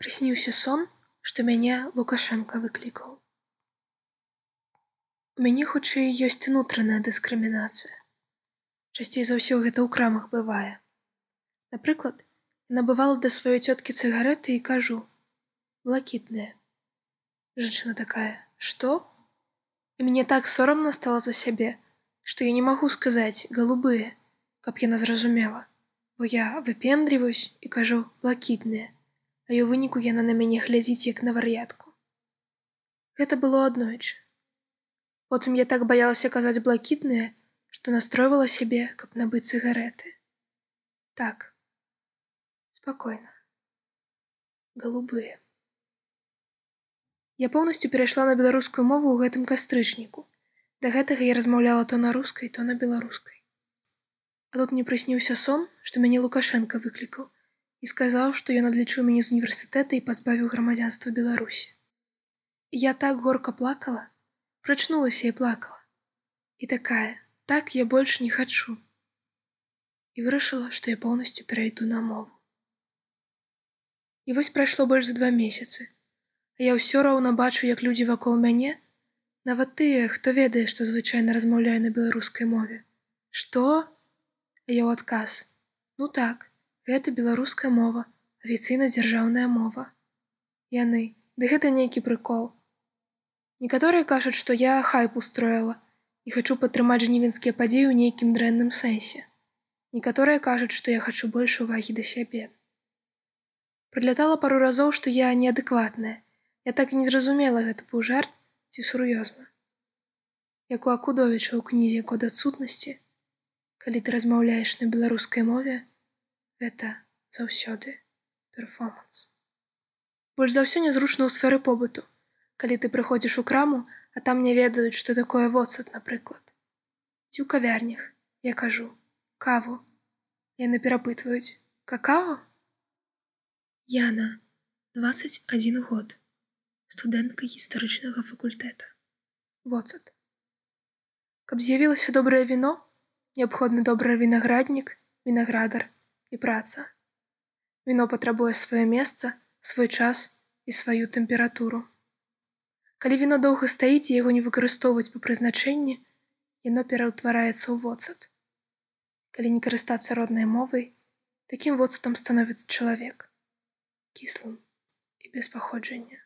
Прысніўся сон, што мяне Лукашенко выклікаў. У мяне хутчэй ёсць унутраная дыскрымінацыя. Часцей за ўсё гэта ў крамах бывае. Напрыклад, набывала да сваёй цёткі цыгареты і кажу: блакітныя. Жанчына такая, што? І мне так сорамна стала за сябе, што я не магу сказаць галубыя, каб яна зразумела, бо я выпендріваюсь і кажу блакітныя а ў выніку яна на мяне глядзіць як на вар'ятку. Гэта было аднойчы. Потым я так баялася казаць блакітныя, што настройвала сябе, каб набыць цыгареты. Так спакойна голубыя. Я поўнасцю перайшла на беларускую мову ў гэтым кастрычніку. Да гэтага я размаўляла то на рускай, то на беларускай. А тут мне прысніўся сон, што мяне лукашенко выклікаў і сказаў, што ён адлічыў мяне з універсітэта і пазбавіў грамадзянства Беларусі. Я так горка плакала, прачнулася і плакала. І такая, так я больш не хачу. І вырашыла, што я поўнасцю перайду на мову. І вось прайшло больш за два месяцы. А я ўсё роўна бачу, як людзі вакол мяне, нават тыя, хто ведае, што звычайна размаўляю на беларускай мове. Што? Я ў адказ. Ну так, Гэта беларуская мова, афіцыйна дзяржаўная мова. Яны, ды гэта нейкі прыкол. Некаторыя кажуць, што я хайп устроіла і хачу падтрымаць жнівенскія падзеі ў нейкім дрэнным сэнсе. Некаторыя кажуць, што я хачу больш увагі да сябе. Прылятала пару разоў, што я неадэкватная. Я так і не зразумела гэта быў жарт ці сур'ёзна. Як у акудовіча ў кнізе код адсутнасці, калі ты размаўляеш на беларускай мове, гэта заўсёды перформанс. Больш за ўсё нязручна ў сферы побыту, калі ты прыходзіш у краму, а там не ведаюць, што такое воцат, напрыклад. Ці ў кавярнях я кажу каву. Яны перапытваюць какао. Яна 21 год студэнтка гістарычнага факультэта. Воцат. Каб з'явілася добрае віно, неабходны добры вінаграднік, вінаградар, і праца. Віно патрабуе сваё месца, свой час і сваю тэмпературу. Калі віно доўга стаіць яго не выкарыстоўваць па прызначэнні, яно пераўтвараецца ў воцат. Калі не карыстацца роднай мовай, такім воцатам становіцца чалавек кіслым і без паходжання.